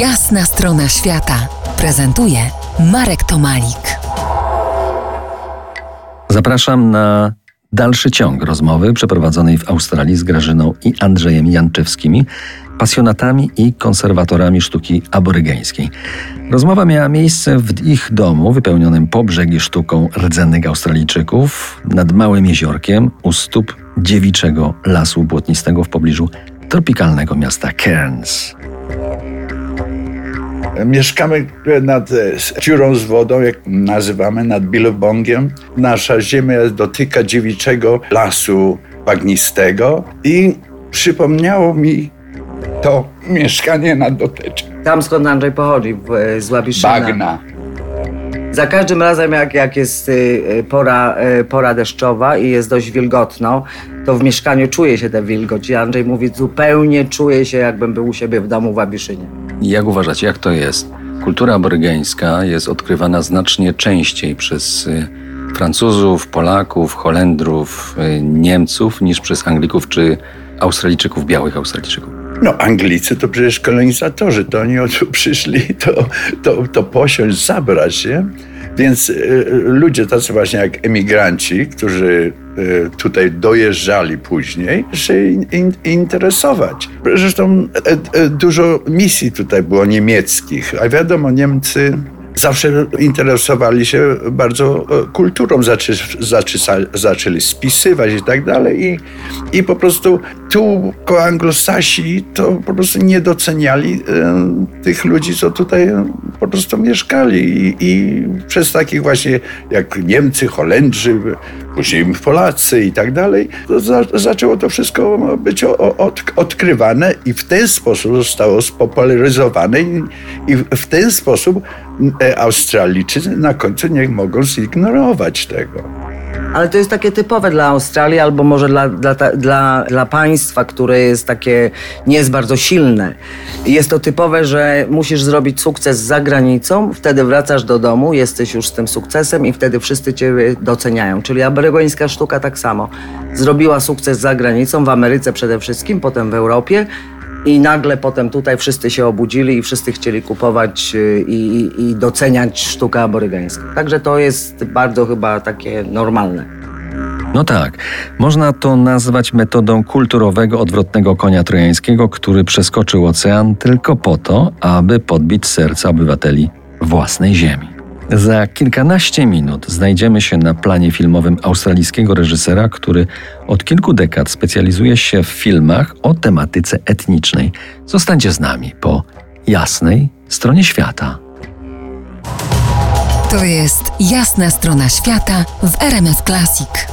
Jasna strona świata prezentuje Marek Tomalik. Zapraszam na dalszy ciąg rozmowy przeprowadzonej w Australii z Grażyną i Andrzejem Janczewskimi, pasjonatami i konserwatorami sztuki aborygeńskiej. Rozmowa miała miejsce w ich domu, wypełnionym po brzegi sztuką rdzennych Australijczyków, nad małym jeziorkiem u stóp dziewiczego lasu błotnistego w pobliżu tropikalnego miasta Cairns. Mieszkamy nad e, dziurą z wodą, jak nazywamy, nad Billabongiem. Nasza ziemia dotyka dziewiczego lasu bagnistego i przypomniało mi to mieszkanie na dotecze. Tam skąd Andrzej pochodzi, w- z Łabiszyna. Bagna. Za każdym razem, jak, jak jest y, y, pora, y, pora deszczowa i jest dość wilgotno, to w mieszkaniu czuje się tę wilgoć. I Andrzej mówi, zupełnie czuję się, jakbym był u siebie w domu w Łabiszynie. Jak uważacie, jak to jest? Kultura aborygeńska jest odkrywana znacznie częściej przez Francuzów, Polaków, Holendrów, Niemców niż przez Anglików czy Australijczyków, białych Australijczyków. No, Anglicy to przecież kolonizatorzy, to oni tu przyszli to, to, to posiąść, zabrać, nie? Więc y, ludzie tacy właśnie jak emigranci, którzy y, tutaj dojeżdżali później, się in, in, interesować. Zresztą e, e, dużo misji tutaj było niemieckich, a wiadomo, Niemcy zawsze interesowali się bardzo e, kulturą, zaczę, zaczę, zaczęli spisywać i tak dalej i, po prostu tu anglosasi to po prostu nie doceniali e, tych ludzi, co tutaj po prostu mieszkali I, i przez takich właśnie jak Niemcy, Holendrzy, później Polacy i tak dalej, to za, zaczęło to wszystko być o, od, odkrywane i w ten sposób zostało spopularyzowane i, i w ten sposób e, Australijczycy na końcu nie mogą zignorować tego. Ale to jest takie typowe dla Australii, albo może dla, dla, dla, dla państwa, które jest takie, nie jest bardzo silne. Jest to typowe, że musisz zrobić sukces za granicą, wtedy wracasz do domu, jesteś już z tym sukcesem i wtedy wszyscy cię doceniają. Czyli aborygońska sztuka tak samo. Zrobiła sukces za granicą, w Ameryce przede wszystkim, potem w Europie. I nagle potem tutaj wszyscy się obudzili i wszyscy chcieli kupować y, i, i, i doceniać sztukę aborygeńską. Także to jest bardzo chyba takie normalne. No tak, można to nazwać metodą kulturowego odwrotnego konia trojańskiego, który przeskoczył ocean tylko po to, aby podbić serca obywateli własnej ziemi. Za kilkanaście minut znajdziemy się na planie filmowym australijskiego reżysera, który od kilku dekad specjalizuje się w filmach o tematyce etnicznej. Zostańcie z nami po jasnej stronie świata. To jest Jasna strona świata w RMF Classic.